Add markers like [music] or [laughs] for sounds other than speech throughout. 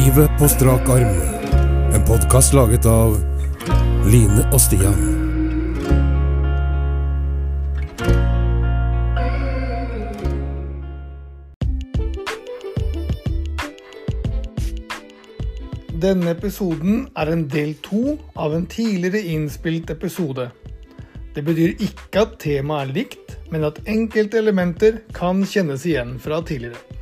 Livet på strak arm. En podkast laget av Line og Stian. Denne episoden er en del to av en tidligere innspilt episode. Det betyr ikke at temaet er likt, men at enkelte elementer kan kjennes igjen fra tidligere.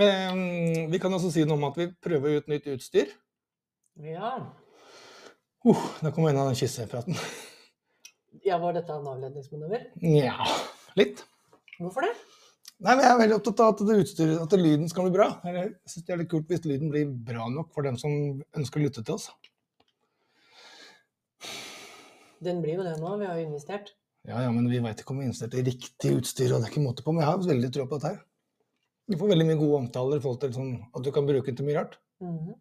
Vi kan også si noe om at vi prøver ut nytt utstyr. Ja. Uh, da kommer en av den kyssepraten. ja, var dette en avledningsmanøver? Nja, litt. Hvorfor det? Nei, men Jeg er veldig opptatt av at, det utstyret, at lyden skal bli bra. Jeg synes det er litt kult hvis lyden blir bra nok for dem som ønsker å lytte til oss. Den blir jo det nå, vi har jo investert. Ja, ja, men vi veit ikke om vi har investert i riktig utstyr. og det er ikke måte på, Men jeg har veldig tro på dette her. Du får veldig mye gode omtaler i forhold til sånn, at du kan bruke den til mye rart. Mhm.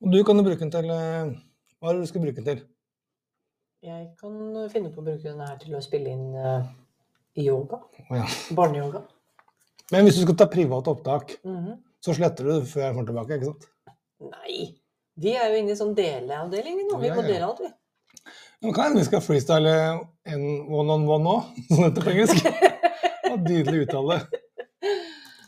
Og du kan jo bruke den til eh, Hva er det du skal bruke den til? Jeg kan finne på å bruke den her til å spille inn uh, yoga. Oh, ja. Barneyoga. Men hvis du skal ta private opptak, Mhm. så sletter du det før jeg kommer tilbake, ikke sant? Nei, vi er jo inne i sånn deleavdeling nå. Vi Ja, må ja. dele alt, vi. Men kan hende vi skal freestyle en one-on-one nå, [laughs] som det heter på engelsk. [laughs] Nydelig uttale.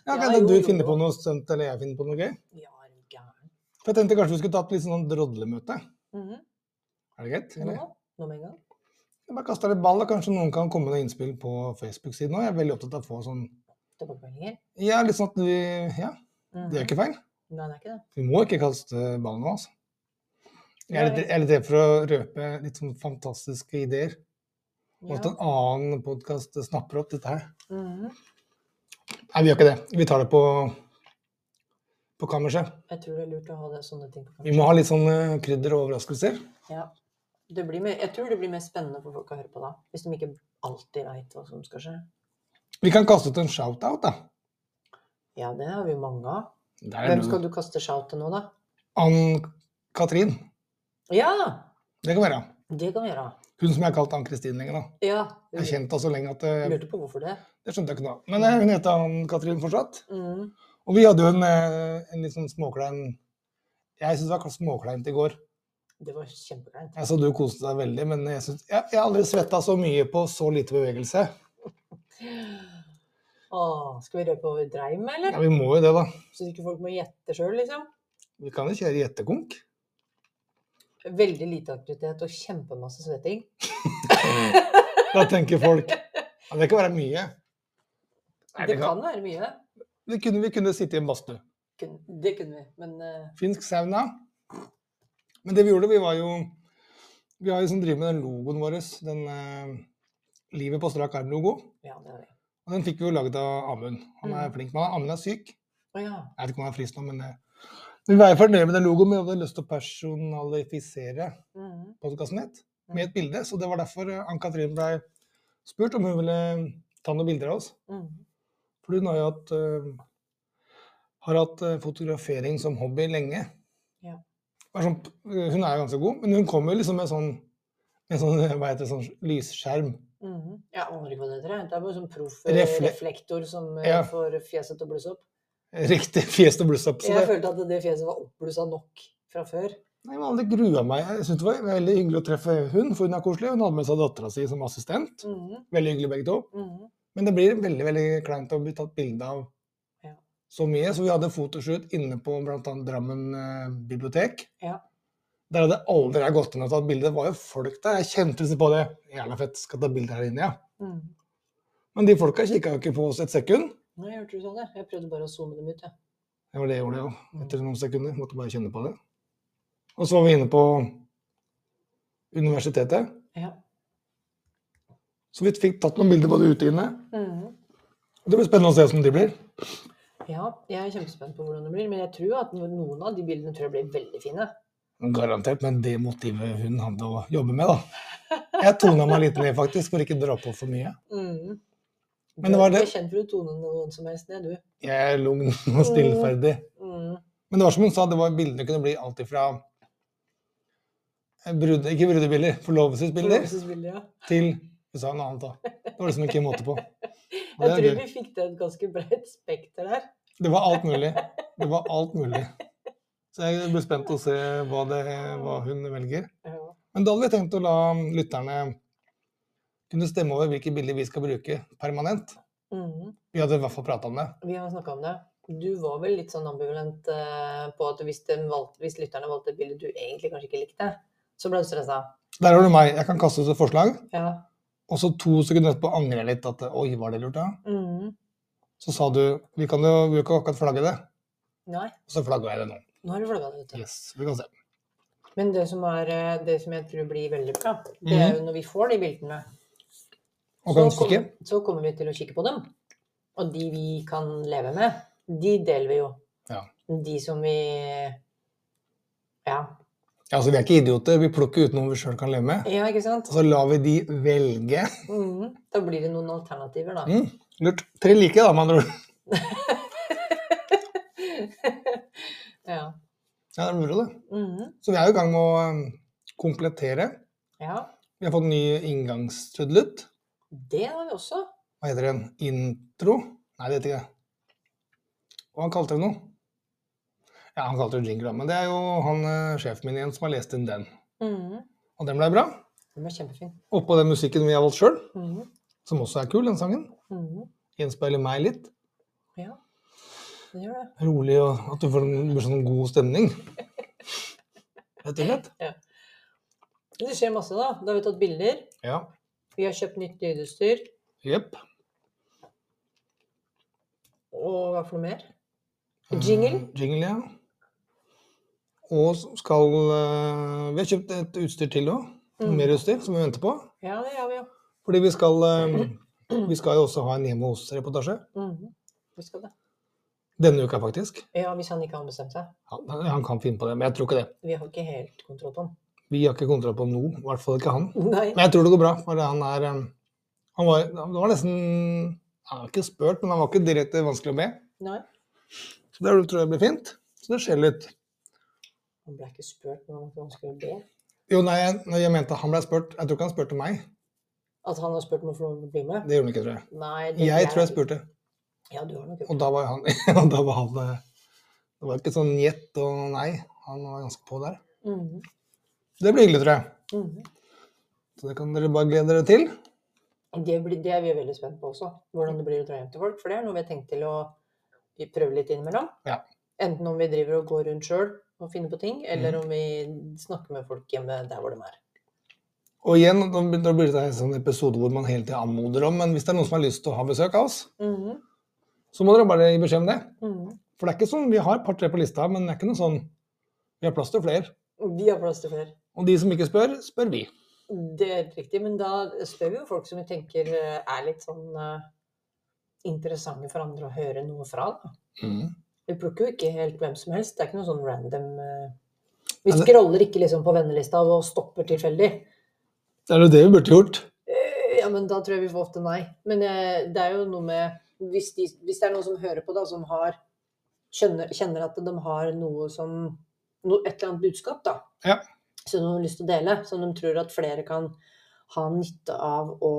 Ja, Ja, kan ja, du finne på noe stunt, eller jeg finner på noe gøy. Ja, er du gæren. Jeg tenkte kanskje vi skulle tatt litt sånn drodlemøte. Mhm. Er det greit? Nå, Eller? nå med en gang. Jeg bare kaster litt ball, og Kanskje noen kan komme med innspill på Facebook-siden òg. Jeg er veldig opptatt av å få sånn Tilbakemeldinger. Ja, litt sånn at vi Ja, Mhm. det er ikke feil. Nei, det er ikke det. Vi må ikke kaste ballen nå, altså. Jeg er litt, jeg er litt redd for å røpe litt sånn fantastiske ideer. Og at en annen podkast snapper opp dette her. Mhm. Nei, vi gjør ikke det. Vi tar det på, på kammerset. Jeg tror det er lurt å ha det, sånne ting på Vi må ha litt sånn eh, krydder og overraskelser. Ja. Det blir mer, jeg tror det blir mer spennende for folk å høre på da, hvis de ikke alltid veit hva som skal skje. Vi kan kaste ut en shout-out, da. Ja, det har vi mange av. Der Hvem skal du kaste shout til nå, da? Ann-Katrin. Ja! Det kan være. Det kan vi gjøre. Hun som jeg har kalt Ann-Kristin lenger, da. Ja. Jeg har kjent henne så lenge at eh, Lurte på hvorfor det. Det skjønte jeg ikke av. Men eh, hun heter han Katrin fortsatt. Mm. Og vi hadde jo en, eh, en litt sånn småklein Jeg syns det var småkleint i går. Det var kjempekleint. Jeg så du koste deg veldig, men jeg, synes, jeg, jeg har aldri svetta så mye på så lite bevegelse. [laughs] Åh, skal vi røpe hva vi dreiv med, eller? Ja, vi må jo det, da. Så ikke folk må gjette sjøl, liksom? Vi kan jo kjøre gjettekonk. Veldig lite aktivitet og kjempemasse svetting. [laughs] Da tenker folk ja, Det kan være mye. Nei, Det kan være mye. Det kunne, vi kunne sitte i en badstue. Det kunne vi, men uh... Finsk sauna. Men det vi gjorde, vi var jo Vi har jo som driver med den logoen vår, den uh, Livet på strak arm-logo. ja, det har vi. Og den fikk vi jo laget av Amund. Han er Mm. flink med Amund er syk. Oh, ja. Jeg vet ikke om han er frisk nå, men eh, vi var fornøyd med den logoen, vi hadde lyst til å personalifisere mm. podkasten litt med et bilde. Så det var derfor Ann-Katrin ble spurt om hun ville ta noen bilder av oss. Mhm. For hun har jo hatt, uh, har hatt eh, fotografering som hobby lenge. Ja. Sånn, eh, hun er ganske god, men hun kommer liksom med sånn, med sånn, eh, [laughs] hva heter det, sånn lysskjerm. Mhm. Jeg aner ikke hva det heter. Det er bare sånn proffreflektor Refle- som eh, Ja. får fjeset til å blusse opp. Riktig fjes til å blusse opp. Jeg det, følte at det fjeset var oppblussa nok fra før. Nei, men Det grua meg. Jeg synes det var veldig hyggelig å treffe hun, for hun er koselig. Hun hadde med seg dattera si som assistent. Mhm. Veldig hyggelig begge to. Mhm. Men det blir veldig veldig kleint å bli tatt bilde av Ja. så mye. Så vi hadde fotoshoot inne på bl.a. Drammen eh, bibliotek. Ja. Der hadde aldri jeg gått inn og tatt bilde. Det var jo folk der. Jeg kjente liksom på det. Jævla fett, skal ta bilde her inne, ja. Mm. Men de folka kikka jo ikke på oss et sekund. Nei, jeg hørte du sa det. Jeg prøvde bare å zoome dem ut, jeg. Det var det jeg gjorde, jo. Etter noen sekunder. Måtte bare kjenne på det. Og så var vi inne på universitetet. Ja. Så vi fikk tatt noen bilder både ute og inne. Mm. Det blir spennende å se hvordan de blir. ja, jeg er kjempespent på hvordan det blir. Men jeg tror at noen av de bildene tror jeg blir veldig fine. Garantert, men det motivet hun hadde å jobbe med, da. Jeg tona meg litt ned, faktisk, for ikke dra på for mye. Mhm. Men det var Du det- kjent for å tone noen som helst ned, du. Jeg er lugn og stillferdig. Mhm. Men det var som hun sa, det var bildene kunne bli alt ifra brud, ikke brudebilder, forlovelsesbilder, Forlovelsesbilder, ja. til Hun sa noe annet, da. Det var liksom ikke måte på. [laughs] Og Jeg tror vi fikk til et ganske bredt spekter her. Det var alt mulig. [laughs] Det var alt mulig. Så jeg blir spent å se hva, det, hva hun velger. Men da hadde vi tenkt å la lytterne kunne stemme over hvilke bilder vi skal bruke permanent. Mhm. Vi hadde i hvert fall prata om det. Vi har snakka om det. Du var vel litt sånn ambivalent eh, på at hvis, valgte, hvis lytterne valgte et bilde du egentlig kanskje ikke likte, så ble du stressa. Der har du meg. Jeg kan kaste ut et forslag, Ja. Og så to sekunder etterpå angrer jeg litt at oi, var det lurt da? Mm. Så sa du vi kan jo vi kan akkurat flagge det. Nei, Og så flagga jeg det nå. nå har du flagga det. vet du. Yes, vi kan se. Men det som, er, eh, det som jeg tror blir veldig bra, det er jo når vi får de bildene, Og kan så, kikke. kommer, så kommer vi til å kikke på dem. Og de vi kan leve med, de deler vi jo. Ja. De som vi Ja. Ja, altså Vi er ikke idioter. Vi plukker ut noen vi sjøl kan leve med. ja, ikke sant? Og så lar vi de velge. Mhm. Da blir det noen alternativer, da. Mm, lurt. Tre like, da, med andre ord. [laughs] ja. Ja, det er moro, det. Mhm. Så vi er jo i gang med å um, komplettere. ja. Vi har fått ny inngangstrudelutt. Det har vi også. Hva heter den? Intro? Nei, det heter ikke det. Hva kalte det noe. Ja, han kalte det jingle, da, men det er jo han eh, sjefen min igjen som har lest inn den. Mhm. Og den ble bra. Den ble kjempefin. Oppå den musikken vi har valgt sjøl, mm. som også er kul, den sangen. Mhm. Gjenspeiler meg litt. Ja, det gjør det. Rolig, og at du får en, sånn god stemning. Rett og slett. Det skjer masse, da. Da har vi tatt bilder. Ja. Vi har kjøpt nytt lydutstyr. Jepp. Og hva for noe mer? Jingle. Eh, Jingle, ja. Og skal eh, Vi har kjøpt et utstyr til òg. Mm. Mer utstyr som vi venter på. Ja, det gjør vi jo. Fordi vi skal eh, [clears throat] Vi skal jo også ha en hjemme hos-reportasje. Mm. Vi skal det. Denne uka, faktisk. Ja, hvis han ikke har bestemt seg. Han, han kan finne på det, men jeg tror ikke det. Vi har ikke helt kontroll på han. Vi har ikke kontroll på noe. I hvert fall ikke han. [laughs] Nei. Men jeg tror det går bra. For han er eh, Han var, han var nesten Han var ikke spurt, men han var ikke direkte vanskelig å be. Nei. Så det tror jeg blir fint. Så det skjer litt. Han ble ikke spurt når han skulle be. Jo, nei, jeg, jeg mente han ble spurt Jeg tror ikke han spurte meg. At han har spurt om å få lov til å bli med? Det gjorde han ikke, tror jeg. Nei. det- Jeg tror jeg spurte. Ja, du har nok gjort Og da var han, [laughs] og da var han eh, Det var ikke sånn gjett og nei. Han var ganske på der. det. -hmm. Det blir hyggelig, tror jeg. Mhm. Så det kan dere bare glede dere til. Det, blir, det er vi veldig spent på også. Hvordan det blir å dra hjem til folk. For det er noe vi har tenkt til å prøve litt innimellom. Ja. Enten om vi driver og går rundt sjøl og finner på ting, eller Mhm. om vi snakker med folk hjemme der hvor de er. Og igjen, da blir- det en sånn episode hvor man hele tiden anmoder om, men hvis det er noen som har lyst til å ha besøk av oss, Mhm. så må dere bare gi beskjed om det. Mhm. For det er ikke sånn, vi har et par-tre på lista, men det er ikke noe sånn Vi har plass til flere. Vi har plass til flere. Og de som ikke spør, spør vi. Det er helt riktig, men da spør vi jo folk som vi tenker eh, er litt sånn uh, interessante for andre å høre noe fra. Da. Mhm. Vi plukker jo ikke helt hvem som helst. Det er ikke noe sånn random eh, Vi scroller ikke liksom på vennelista og stopper tilfeldig. Det er jo det vi burde gjort. Eh, Ja, men da tror jeg vi får ofte nei. Men eh, det er jo noe med hvis, de, hvis det er noen som hører på, da, som har kjenner, kjenner at de har noe som no, Et eller annet budskap, da. Ja. Som de har lyst til å dele. Som de tror at flere kan ha nytte av å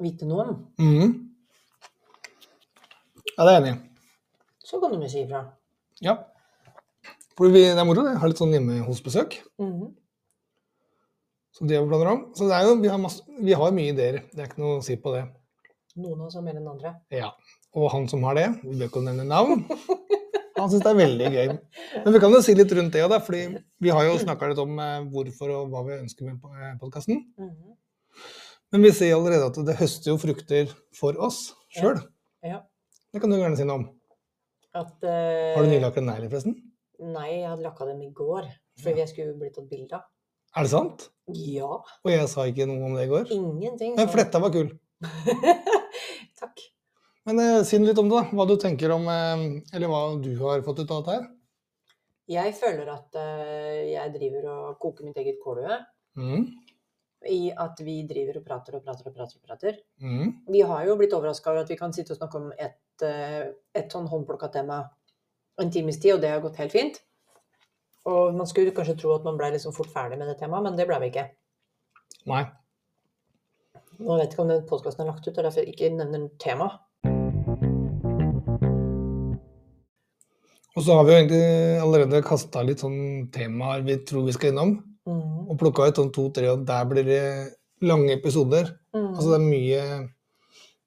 vite noe om. Mhm. Ja, det er jeg enig i. Så kan du jo si ifra. Ja. For vi, det er moro, det. Har litt sånn hjemme hos besøk. -hmm. Så det planer om. Så det er jo, vi har, masse, vi har mye ideer. Det er ikke noe å si på det. Noen av oss har mer enn andre. Ja. Og han som har det, vi bør ikke nevne navn, han syns det er veldig gøy. Men vi kan jo si litt rundt det òg, fordi vi har jo snakka litt om eh, hvorfor og hva vi ønsker med podkasten. Mhm. Men vi ser allerede at det høster jo frukter for oss sjøl. Ja. Det kan du gjerne si noe om. At uh, Har du nylakka negler, forresten? Nei, jeg hadde lakka dem i går. Fordi jeg skulle bli tatt bilde av. Er det sant? Ja. Og jeg sa ikke noe om det i går. Ingenting. Men fletta var kul. [laughs] Takk. Men eh, si litt om det, da. Hva du tenker om eh, Eller hva du har fått ut av dette her. Jeg føler at eh, jeg driver og koker mitt eget kålhue. Mhm. I at vi driver og prater og prater og prater. og prater. Mm. Vi har jo blitt overraska over at vi kan sitte og snakke om et, eh, et sånn håndplukka tema en times tid, og det har gått helt fint. Og man skulle kanskje tro at man ble liksom fort ferdig med det temaet, men det ble vi ikke. Nei. Nå vet jeg ikke om den podkasten er lagt ut, og er derfor jeg ikke nevner tema. Og så har vi jo egentlig allerede kasta litt sånn temaer vi tror vi skal innom. Mm. Og plukka ut sånn to-tre, og der blir det lange episoder. Mm. Altså det er mye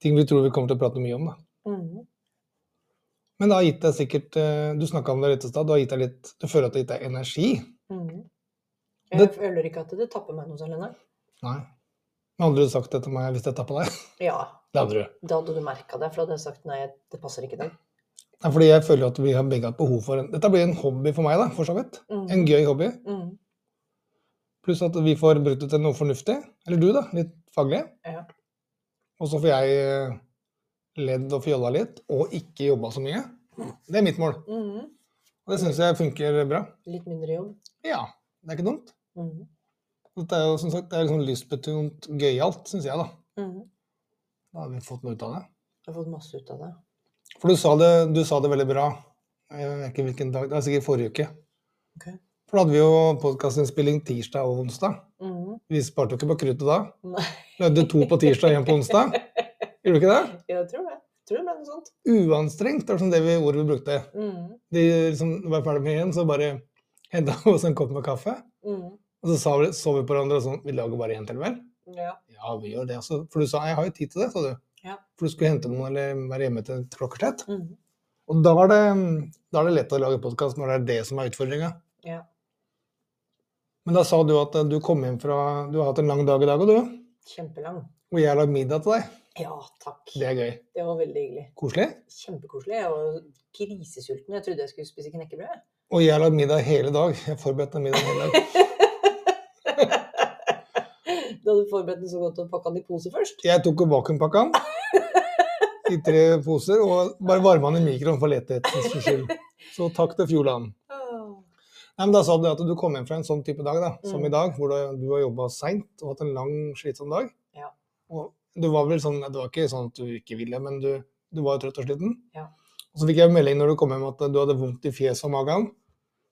ting vi tror vi kommer til å prate mye om. da. Mm. Men det har gitt deg sikkert eh, Du snakka om det rett i stad. Du føler at det har gitt deg energi? Mm. Det- Jeg føler ikke at det tapper meg noe særlig, nei. Nei. Men hadde du sagt det til meg hvis jeg tappa deg? [laughs] Ja, Det hadde du. da hadde du merka det, for da hadde jeg sagt nei, det passer ikke deg. Nei, fordi jeg føler at vi har begge hatt behov for en Dette blir en hobby for meg, da, for så vidt. Mm. En gøy hobby. Mm. Pluss at vi får brutt ut til noe fornuftig. Eller du, da. Litt faglig. Ja. Og så får jeg eh, ledd og fjolla litt, og ikke jobba så mye. Det er mitt mål. Mm. Og det syns jeg funker bra. Litt mindre jobb. Ja, det er ikke dumt. Mm. Dette er jo som sagt det er liksom lystbetont gøyalt, syns jeg, da. Mm. Da har vi fått noe ut av det. Jeg har fått masse ut av det. For du sa det, du sa det veldig bra. Jeg vet ikke hvilken dag, det var sikkert forrige uke. Ok. For da hadde vi jo podkastinnspilling tirsdag og onsdag. Mm. Vi sparte jo ikke på kruttet da. Nei, Lagde to på tirsdag og én på onsdag. [laughs] Gjorde du ikke det? jeg tror det. Jeg tror det ble noe sånt. Uanstrengt, det var sånn det vi, ordet vi brukte. Mm. De liksom var ferdig med igjen, så bare henta vi oss en kopp med kaffe. Mm. Og så sa vi, så vi på hverandre og sånn Vi lager bare én til, vel? Ja. Ja, vi gjør det. Altså. For du sa jeg har jo tid til det, sa du. Ja. For du skulle hente noen eller være hjemme til klokkeslett. Mm. Og da er, det, da er det lett å lage podkast når det er det som er utfordringa. ja. Men da sa du at eh, du kom hjem fra Du har hatt en lang dag i dag, og du. Kjempelang. Og jeg har lagd middag til deg. Ja, takk. Det er gøy. Det var veldig hyggelig. Koselig. Kjempekoselig. Jeg var grisesulten. Jeg trodde jeg skulle spise knekkebrød. Og jeg har lagd middag hele dag. Jeg har forberedt middag hele dag. [laughs] Du hadde forberedt den så godt og pakka den i pose først. Jeg tok vakuumpakka den i tre poser og bare varma den i mikroen for letthetens skyld. Så takk til Fjordland. Nei, men Da sa du at du kom hjem fra en sånn type dag, da, som Mm. i dag, hvor du, har jobba seint og hatt en lang, slitsom dag. Ja. Og du var vel sånn, det var ikke sånn at du ikke ville, men du, du var trøtt og sliten. Ja. Og så fikk jeg melding når du kom hjem at du hadde vondt i fjeset og magen.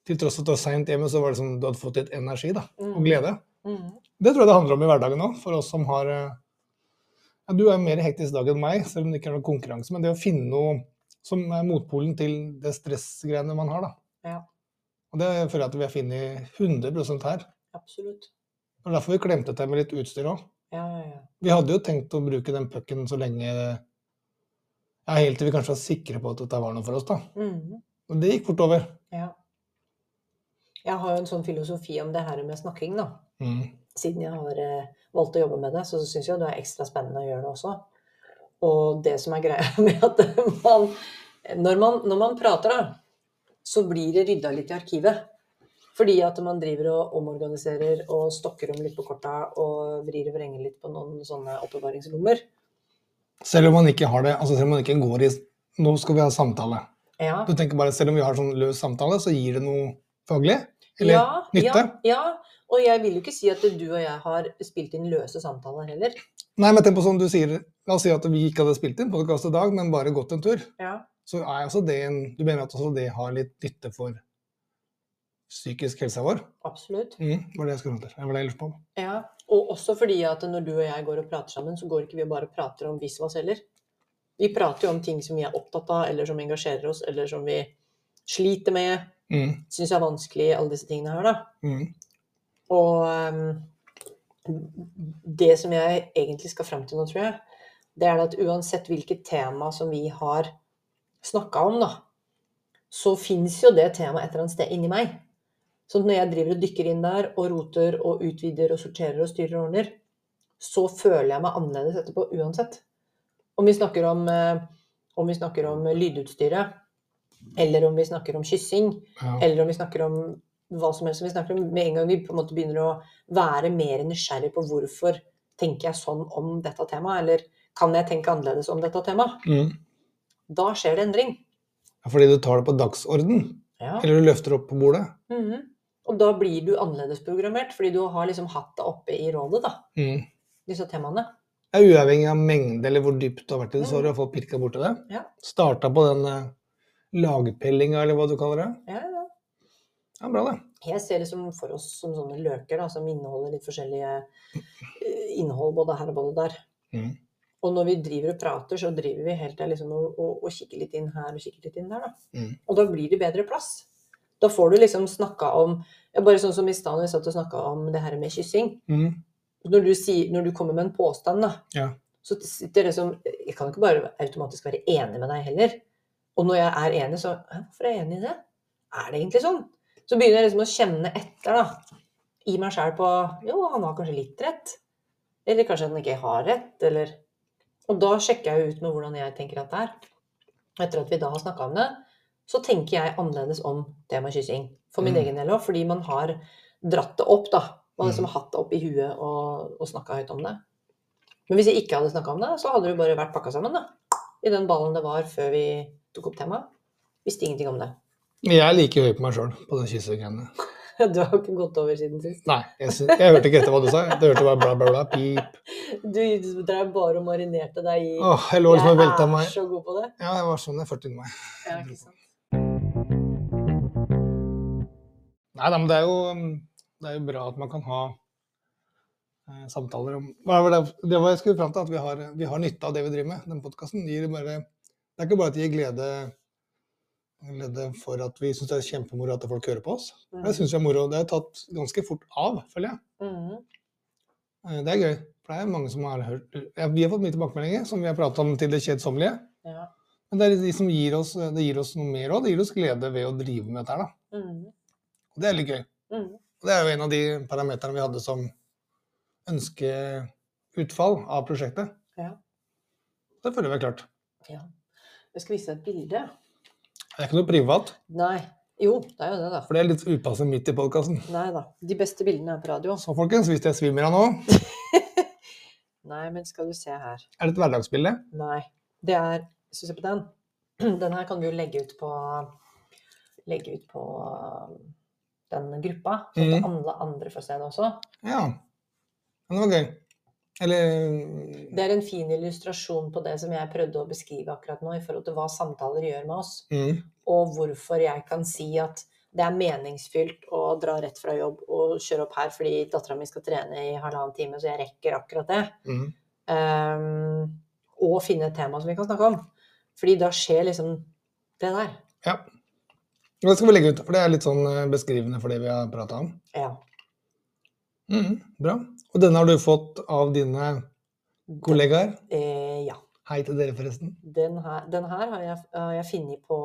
Til tross for at du var seint hjemme, så var det som du hadde fått litt energi da, og Mm. glede. Mm. Det tror jeg det handler om i hverdagen òg, for oss som har eh, ja, Du er mer hektisk dag enn meg, selv om det ikke er noe konkurranse. Men det å finne noe som er motpolen til det stressgreiene man har, da. Ja, Og det føler jeg at vi har funnet 100 her. absolutt. Og derfor vi klemte til med litt utstyr òg. Ja, ja, ja. Vi hadde jo tenkt å bruke den pucken så lenge ja, Helt til vi kanskje var sikre på at dette var noe for oss, da. Mm. Og det gikk fort over. ja. Jeg har jo en sånn filosofi om det her med snakking, da. Mm. Siden jeg har eh, valgt å jobbe med det, så syns jeg det er ekstra spennende å gjøre det også. Og det som er greia [laughs] med at man Når man, når man prater, da, så blir det rydda litt i arkivet. Fordi at man driver og omorganiserer og stokker om litt på korta og vrir og vrenger litt på noen sånne oppbevaringslommer. Selv om man ikke har det, altså selv om man ikke går i Nå skal vi ha samtale. Ja. Du tenker bare, Selv om vi har sånn løs samtale, så gir det noe faglig? Eller ja, nytte? Ja, ja, og jeg vil jo ikke si at du og jeg har spilt inn løse samtaler heller. Nei, men tenk på sånn du sier, La oss si at vi ikke hadde spilt inn podkast i dag, men bare gått en tur. Ja. Så er også det en Du mener at også det har litt nytte for psykisk helsa vår? Absolutt. Mm, var det jeg skulle til. Det var det jeg lurte på. Ja, og også fordi at når du og jeg går og prater sammen, så går ikke vi og bare prater om visvas heller. Vi prater jo om ting som vi er opptatt av, eller som engasjerer oss, eller som vi sliter med, Mm, syns er vanskelig, alle disse tingene her, da. mm, Og um, det som jeg egentlig skal fram til nå, tror jeg, det er at uansett hvilket tema som vi har snakka om, da, så fins jo det temaet et eller annet sted inni meg. Så når jeg driver og dykker inn der og roter og utvider og sorterer og styrer og ordner, så føler jeg meg annerledes etterpå uansett. Om vi snakker om, eh, om, vi snakker om lydutstyret, eller om vi snakker om kyssing, ja. eller om vi snakker om hva som helst. Vi snakker om med en gang vi på en måte begynner å være mer nysgjerrig på hvorfor tenker jeg sånn om dette temaet, eller kan jeg tenke annerledes om dette temaet, Mm. Da skjer det endring. Fordi du tar det på dagsorden, Ja. eller du løfter opp på bordet. Mhm. Og da blir du annerledes programmert, fordi du har liksom hatt det oppe i rådet, da, Mm. disse temaene. Ja, uavhengig av mengde eller hvor dypt du har vært i det, så har du iallfall pirka borti det. Ja. Starta på den eh, lagpellinga, eller hva du kaller det. Ja, ja. Ja, bra, det. Jeg ser det som for oss som sånne løker da, som inneholder litt forskjellige eh, innhold både her og både der. Mm. Og når vi driver og prater, så driver vi helt til liksom og, og, og kikker litt inn her og kikker litt inn der. Da. Mm. Og da blir det bedre plass. Da får du liksom snakka om ja, Bare sånn som i stad når vi satt og snakka om det her med kyssing. Mm. Når du, sier, når du kommer med en påstand, da, Ja. så sitter det som Jeg kan ikke bare automatisk være enig med deg heller. Og når jeg er enig, så «Hæ, Hvorfor er jeg enig i det? Er det egentlig sånn? Så begynner jeg liksom å kjenne etter, da. I meg sjæl på Jo, han har kanskje litt rett. Eller kanskje han ikke har rett, eller Og da sjekker jeg ut med hvordan jeg tenker at det er. Etter at vi da har snakka om det, så tenker jeg annerledes om temaet kyssing. For min Mm. egen del òg, fordi man har dratt det opp, da. Man har liksom Mm. hatt det opp i huet og, og snakka høyt om det. Men hvis jeg ikke hadde snakka om det, så hadde det bare vært pakka sammen, da. I den ballen det var før vi tok opp temaet. Visste ingenting om det. Jeg er like høy på meg sjøl på den kyssegreiene. [laughs] Du har ikke gått over siden sist. Nei, jeg, synes, jeg hørte ikke etter hva du sa. Du hørte bare bla, bla, bla, pip. [laughs] Du drev bare og marinerte deg i Åh, jeg lå liksom og velta Jeg er så god på det. Ja, jeg var sånn jeg førte inni meg. Ja, ikke sant? Nei da, men det er jo, det er jo bra at man kan ha eh, samtaler om hva var det, det var jeg skulle fram til, at vi har, vi har nytte av det vi driver med. Den podkasten Det, Det er ikke bare at det gir glede, glede for at vi syns det er kjempemoro at folk hører på oss. Det synes jeg er moro. Det er tatt ganske fort av, føler jeg. Mhm. Eh, Det er gøy. For det er mange som har hørt ja, Vi har fått mye tilbakemeldinger, som vi har pratet om til det kjedsommelige. Ja. Men det er de som gir oss, det gir oss noe mer òg. Det gir oss glede ved å drive med dette her, da. Mm. Og det er litt gøy. Mhm. Og det er jo en av de parameterne vi hadde som ønskeutfall av prosjektet. Ja. Det føler vi er klart. ja. Jeg skal vise deg et bilde. Det er ikke noe privat, Nei. Jo, det er jo det, da. for det er litt upassende midt i podkasten. Nei da. De beste bildene er på radio. Så folkens, hvis jeg svimmer av nå, [laughs] Nei, men skal du se her. er det et hverdagsbilde. Nei. Det er Hvis du ser på den [clears throat] Den her kan vi jo legge ut på Legge ut på um, den gruppa, sånn at Mhm. alle andre får se det også. Ja. Men det var gøy. Eller Det er en fin illustrasjon på det som jeg prøvde å beskrive akkurat nå, i forhold til hva samtaler gjør med oss, mm, og hvorfor jeg kan si at det er meningsfylt å dra rett fra jobb og kjøre opp her fordi dattera mi skal trene i halvannen time, så jeg rekker akkurat det. mm, Um, og finne et tema som vi kan snakke om. Fordi da skjer liksom det der. Ja. Det skal vi legge ut, for det er litt sånn eh, beskrivende for det vi har prata om. Ja. Mm, bra. Og denne har du fått av dine kollegaer. Eh, ja. Hei til dere, forresten. Den her, den her har jeg, har jeg funnet på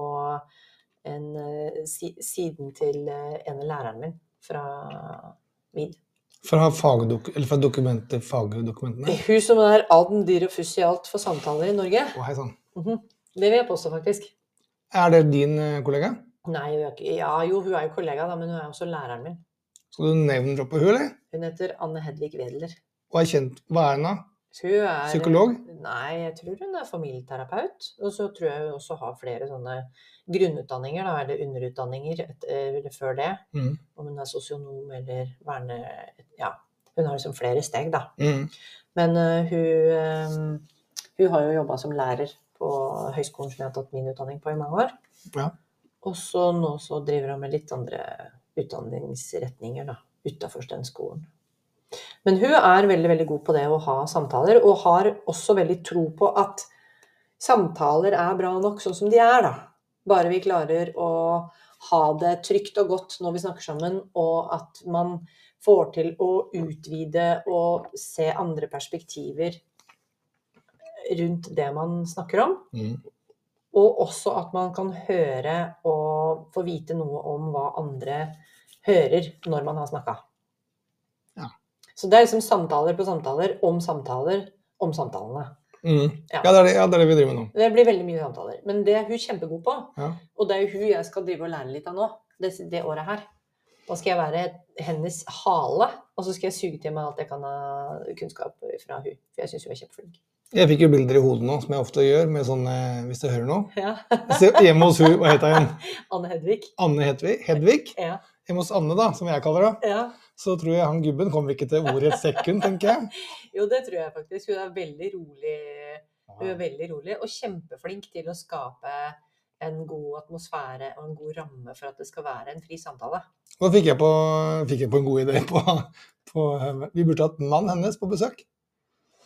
en, eh, si, siden til eh, en av læreren min fra VID. Fra, fagdok eller fra fagdokumentene. Hun som er aden dyr og fuss i alt for samtaler i Norge. Å, hei sann. -hmm. Det vil jeg påstå, faktisk. Er det din eh, kollega? Nei, ikke, ja, jo, hun er jo kollega, da, men hun er også læreren min. Skal du name-droppe henne, eller? Hun heter Anne Hedvig Wedler. Og er kjent Hva er hun, da? Hun er Psykolog? Nei, jeg tror hun er familieterapeut. Og så tror jeg hun også har flere sånne grunnutdanninger, da, eller underutdanninger etter, eller før det. Mm. Om hun er sosionom eller verne... Ja, hun har liksom flere steg, da. Mm. Men uh, hun, um, hun har jo jobba som lærer på høyskolen som jeg har tatt min utdanning på i mange år. Ja. Og så nå så driver hun med litt andre utdanningsretninger da, utafor den skolen. Men hun er veldig veldig god på det å ha samtaler, og har også veldig tro på at samtaler er bra nok sånn som de er, da. Bare vi klarer å ha det trygt og godt når vi snakker sammen, og at man får til å utvide og se andre perspektiver rundt det man snakker om. Mm. Og også at man kan høre og få vite noe om hva andre hører når man har snakka. Ja. Så det er liksom samtaler på samtaler om samtaler om samtalene. Mm. Ja. Ja, det er det, ja, det er det vi driver med nå. Det blir veldig mye samtaler. Men det er hun kjempegod på. Ja. Og det er jo hun jeg skal drive og lære litt av nå, det, det året her. Da skal jeg være hennes hale, og så skal jeg suge til meg alt jeg kan av kunnskap fra hun. For jeg syns hun er kjempeflink. Jeg fikk jo bilder i hodet nå, som jeg ofte gjør, med sånne, hvis du hører noe. Ja. Hjemme hos hun, hva heter hun? [laughs] Anne Hedvig. Anne Hedvig? Hedvig? Ja. Hjemme hos Anne, da, som jeg kaller henne. ja. Så tror jeg han gubben kommer ikke til ordet et sekund, tenker jeg. [laughs] Jo, det tror jeg faktisk. Hun er veldig rolig. Hun er veldig rolig og kjempeflink til å skape en god atmosfære og en god ramme for at det skal være en fri samtale. Da fikk jeg på, fikk jeg på en god idé på, på Vi burde hatt mannen hennes på besøk.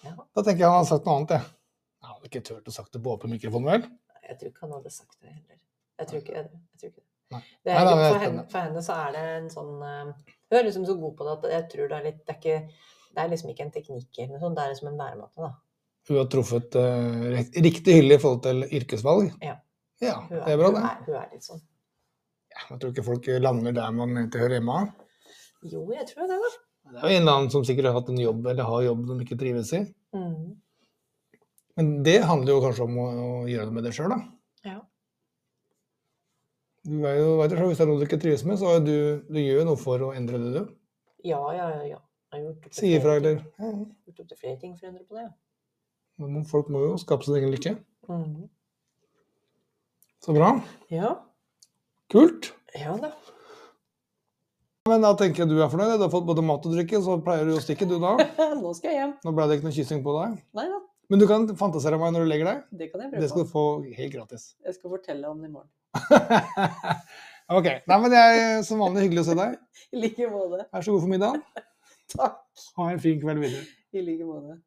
Ja. Da tenker jeg han hadde sagt noe annet, jeg. Jeg hadde ikke turt å sagt det på åpen mikrofon, vel? Nei, Jeg tror ikke han hadde sagt det heller. Jeg tror ikke jeg tror ikke det. Nei. det er, nei, da, for, henne, for henne så er det en sånn eh, Hun er liksom så god på det at jeg tror det er litt Det er, ikke, det er liksom ikke en teknikk eller noe sånt, det er liksom en væremåte, da. Hun har truffet uh, riktig hylle i forhold til yrkesvalg. Ja. Ja, Hun det er bra, hun er, hun er litt sånn. Ja, jeg tror ikke folk lander der man egentlig hører hjemme. Jo, jeg tror det, da. Det er jo en eller annen som sikkert har hatt en jobb eller har jobb de ikke trives i. Mm. Men det handler jo kanskje om å, gjøre det med deg sjøl, da. Ja. Du er jo, vet du, Hvis det er noe du ikke trives med, så du, du gjør du noe for å endre det, du. ja, ja, ja. ja. Jeg har gjort opp til flere ja, ja. flere ting for å endre på det. ja. Men Folk må jo skape sin egen lykke. Mm. Så bra. Ja. Kult. Ja da. Men da tenker jeg du er fornøyd. Du har fått både mat og drikke, så pleier du å stikke, du da. [laughs] Nå skal jeg hjem. Nå ble det ikke noe kyssing på deg. Nei da, Men du kan fantasere meg når du legger deg. det kan jeg prøve Det skal du få helt gratis. Jeg skal fortelle om det i morgen. [laughs] ok. Nei, men det er som vanlig hyggelig å se deg. [laughs] I like måte. Vær så god for middag. Takk. Ha en fin kveld videre. I like måte.